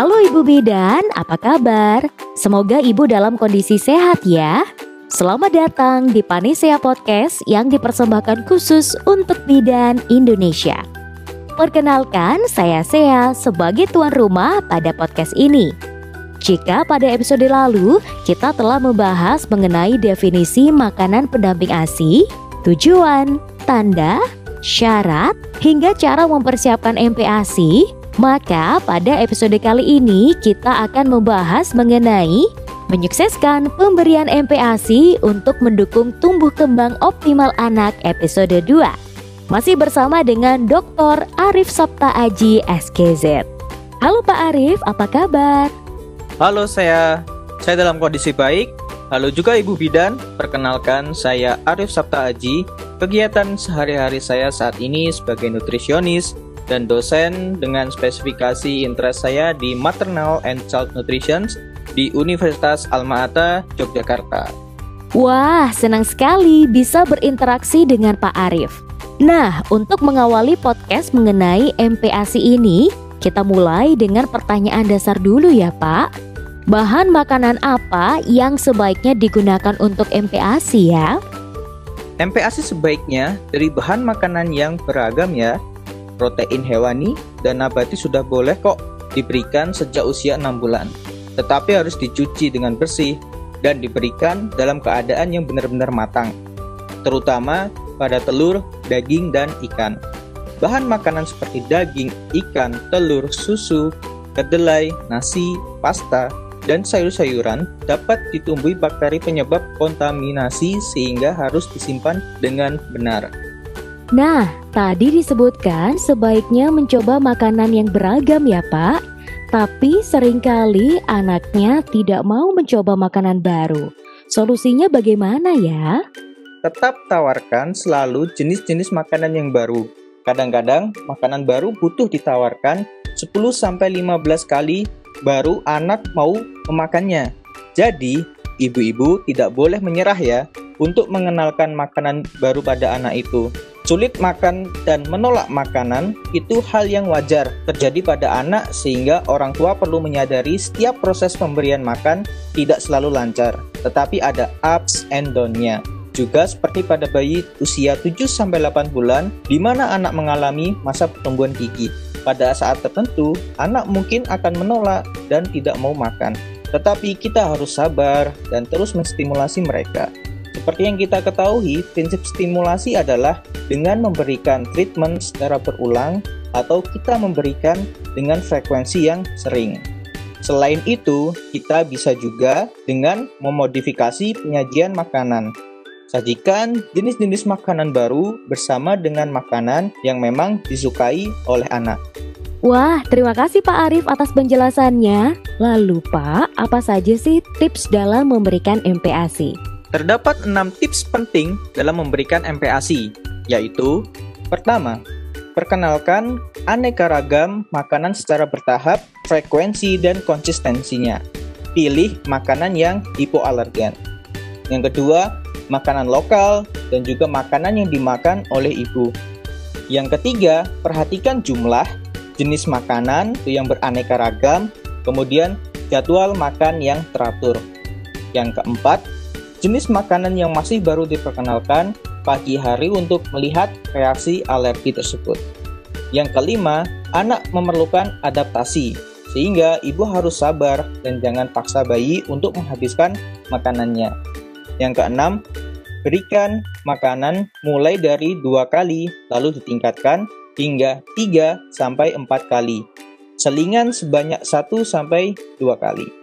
Halo Ibu Bidan, apa kabar? Semoga Ibu dalam kondisi sehat ya. Selamat datang di Panisea Podcast yang dipersembahkan khusus untuk bidan Indonesia. Perkenalkan, saya Sea sebagai tuan rumah pada podcast ini. Jika pada episode lalu kita telah membahas mengenai definisi makanan pendamping ASI, tujuan, tanda, syarat, hingga cara mempersiapkan MPASI, maka pada episode kali ini kita akan membahas mengenai menyukseskan pemberian MPASI untuk mendukung tumbuh kembang optimal anak episode 2. Masih bersama dengan Dr. Arif Sabta Aji SKZ. Halo Pak Arif, apa kabar? Halo saya, saya dalam kondisi baik. Halo juga Ibu Bidan, perkenalkan saya Arif Sabta Aji. Kegiatan sehari-hari saya saat ini sebagai nutrisionis dan dosen dengan spesifikasi interest saya di Maternal and Child Nutrition di Universitas Alma Ata, Yogyakarta. Wah, senang sekali bisa berinteraksi dengan Pak Arif. Nah, untuk mengawali podcast mengenai MPASI ini, kita mulai dengan pertanyaan dasar dulu ya Pak. Bahan makanan apa yang sebaiknya digunakan untuk MPASI ya? MPASI sebaiknya dari bahan makanan yang beragam ya, protein hewani dan nabati sudah boleh kok diberikan sejak usia 6 bulan. Tetapi harus dicuci dengan bersih dan diberikan dalam keadaan yang benar-benar matang. Terutama pada telur, daging, dan ikan. Bahan makanan seperti daging, ikan, telur, susu, kedelai, nasi, pasta, dan sayur-sayuran dapat ditumbuhi bakteri penyebab kontaminasi sehingga harus disimpan dengan benar. Nah, tadi disebutkan sebaiknya mencoba makanan yang beragam ya Pak. Tapi sering kali anaknya tidak mau mencoba makanan baru. Solusinya bagaimana ya? Tetap tawarkan selalu jenis-jenis makanan yang baru. Kadang-kadang makanan baru butuh ditawarkan 10-15 kali baru anak mau memakannya. Jadi, ibu-ibu tidak boleh menyerah ya untuk mengenalkan makanan baru pada anak itu. Sulit makan dan menolak makanan itu hal yang wajar terjadi pada anak sehingga orang tua perlu menyadari setiap proses pemberian makan tidak selalu lancar, tetapi ada ups and down-nya. Juga seperti pada bayi usia 7-8 bulan di mana anak mengalami masa pertumbuhan gigi. Pada saat tertentu, anak mungkin akan menolak dan tidak mau makan. Tetapi kita harus sabar dan terus menstimulasi mereka. Seperti yang kita ketahui, prinsip stimulasi adalah dengan memberikan treatment secara berulang atau kita memberikan dengan frekuensi yang sering. Selain itu, kita bisa juga dengan memodifikasi penyajian makanan. Sajikan jenis-jenis makanan baru bersama dengan makanan yang memang disukai oleh anak. Wah, terima kasih Pak Arif atas penjelasannya. Lalu Pak, apa saja sih tips dalam memberikan MPASI? Terdapat enam tips penting dalam memberikan MPASI, yaitu Pertama, perkenalkan aneka ragam makanan secara bertahap, frekuensi, dan konsistensinya. Pilih makanan yang hipoalergen. Yang kedua, makanan lokal dan juga makanan yang dimakan oleh ibu. Yang ketiga, perhatikan jumlah, jenis makanan yang beraneka ragam, kemudian jadwal makan yang teratur. Yang keempat, Jenis makanan yang masih baru diperkenalkan pagi hari untuk melihat reaksi alergi tersebut. Yang kelima, anak memerlukan adaptasi, sehingga ibu harus sabar dan jangan paksa bayi untuk menghabiskan makanannya. Yang keenam, berikan makanan mulai dari dua kali, lalu ditingkatkan hingga 3 sampai 4 kali. Selingan sebanyak 1 sampai 2 kali.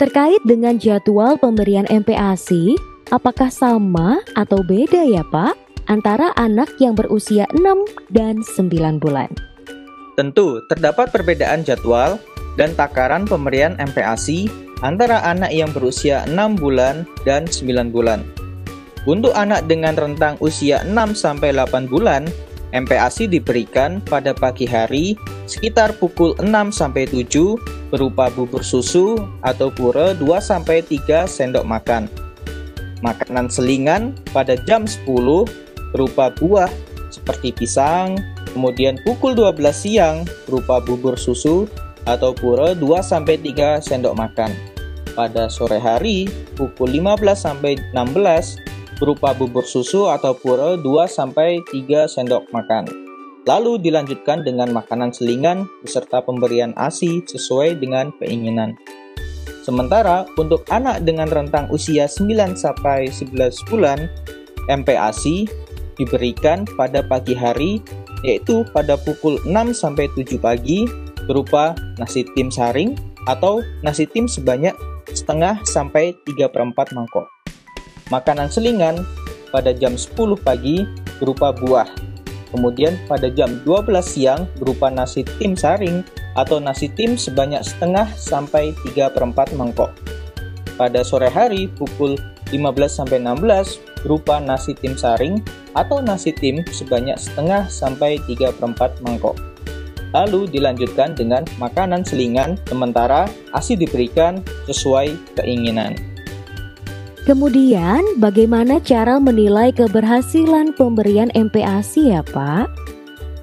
Terkait dengan jadwal pemberian MPASI, apakah sama atau beda ya Pak antara anak yang berusia 6 dan 9 bulan? Tentu, terdapat perbedaan jadwal dan takaran pemberian MPASI antara anak yang berusia 6 bulan dan 9 bulan. Untuk anak dengan rentang usia 6 sampai 8 bulan, MPASI diberikan pada pagi hari sekitar pukul 6 sampai 7 berupa bubur susu atau pura 2-3 sendok makan. Makanan selingan pada jam 10 berupa buah seperti pisang, kemudian pukul 12 siang berupa bubur susu atau pura 2-3 sendok makan. Pada sore hari, pukul 15-16 berupa bubur susu atau pura 2-3 sendok makan. Lalu dilanjutkan dengan makanan selingan beserta pemberian ASI sesuai dengan keinginan. Sementara untuk anak dengan rentang usia 9 sampai 11 bulan, MPASI diberikan pada pagi hari yaitu pada pukul 6 sampai 7 pagi berupa nasi tim saring atau nasi tim sebanyak setengah sampai 3 per 4 mangkok. Makanan selingan pada jam 10 pagi berupa buah. Kemudian pada jam 12 siang berupa nasi tim saring atau nasi tim sebanyak setengah sampai 3 per 4 mangkok. Pada sore hari pukul 15 sampai 16 berupa nasi tim saring atau nasi tim sebanyak setengah sampai 3 per 4 mangkok. Lalu dilanjutkan dengan makanan selingan sementara ASI diberikan sesuai keinginan. Kemudian, bagaimana cara menilai keberhasilan pemberian MPASI ya Pak?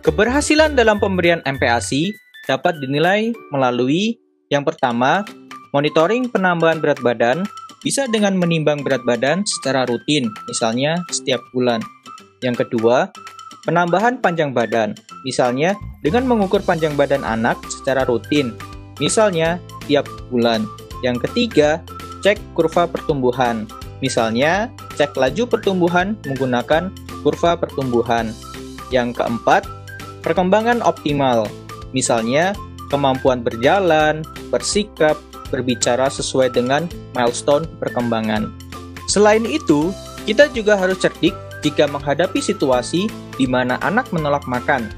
Keberhasilan dalam pemberian MPASI dapat dinilai melalui yang pertama, monitoring penambahan berat badan bisa dengan menimbang berat badan secara rutin, misalnya setiap bulan. Yang kedua, penambahan panjang badan, misalnya dengan mengukur panjang badan anak secara rutin, misalnya tiap bulan. Yang ketiga, cek kurva pertumbuhan. Misalnya, cek laju pertumbuhan menggunakan kurva pertumbuhan. Yang keempat, perkembangan optimal. Misalnya, kemampuan berjalan, bersikap, berbicara sesuai dengan milestone perkembangan. Selain itu, kita juga harus cerdik jika menghadapi situasi di mana anak menolak makan.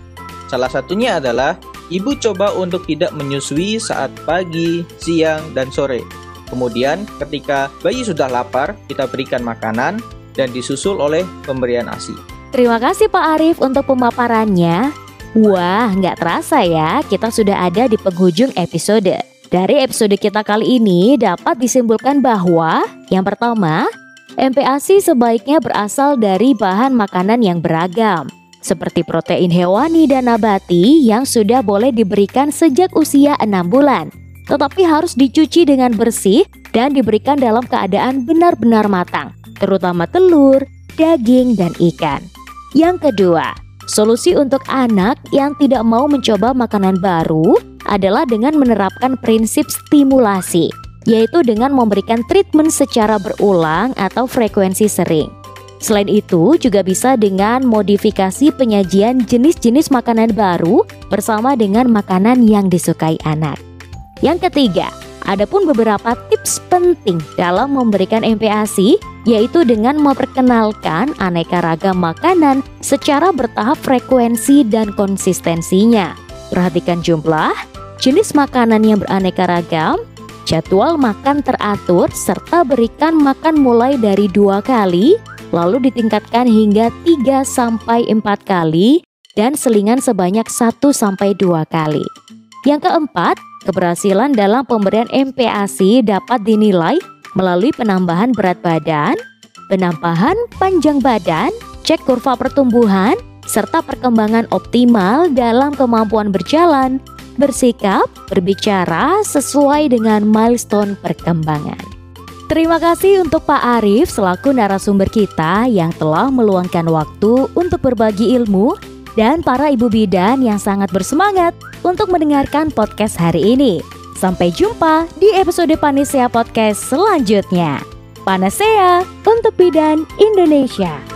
Salah satunya adalah ibu coba untuk tidak menyusui saat pagi, siang, dan sore. Kemudian, ketika bayi sudah lapar, kita berikan makanan dan disusul oleh pemberian ASI. Terima kasih Pak Arief untuk pemaparannya. Wah, nggak terasa ya, kita sudah ada di penghujung episode. Dari episode kita kali ini dapat disimpulkan bahwa yang pertama, MPASI sebaiknya berasal dari bahan makanan yang beragam, seperti protein hewani dan nabati yang sudah boleh diberikan sejak usia 6 bulan tetapi harus dicuci dengan bersih dan diberikan dalam keadaan benar-benar matang, terutama telur, daging, dan ikan. Yang kedua, solusi untuk anak yang tidak mau mencoba makanan baru adalah dengan menerapkan prinsip stimulasi, yaitu dengan memberikan treatment secara berulang atau frekuensi sering. Selain itu, juga bisa dengan modifikasi penyajian jenis-jenis makanan baru bersama dengan makanan yang disukai anak. Yang ketiga, ada pun beberapa tips penting dalam memberikan MPASI yaitu dengan memperkenalkan aneka ragam makanan secara bertahap frekuensi dan konsistensinya. Perhatikan jumlah, jenis makanan yang beraneka ragam, jadwal makan teratur, serta berikan makan mulai dari dua kali, lalu ditingkatkan hingga 3 sampai 4 kali dan selingan sebanyak 1 sampai 2 kali. Yang keempat, keberhasilan dalam pemberian MPASI dapat dinilai melalui penambahan berat badan, penambahan panjang badan, cek kurva pertumbuhan, serta perkembangan optimal dalam kemampuan berjalan, bersikap, berbicara sesuai dengan milestone perkembangan. Terima kasih untuk Pak Arief selaku narasumber kita yang telah meluangkan waktu untuk berbagi ilmu dan para ibu bidan yang sangat bersemangat untuk mendengarkan podcast hari ini. Sampai jumpa di episode Panisea Podcast selanjutnya. Panasea untuk bidan Indonesia.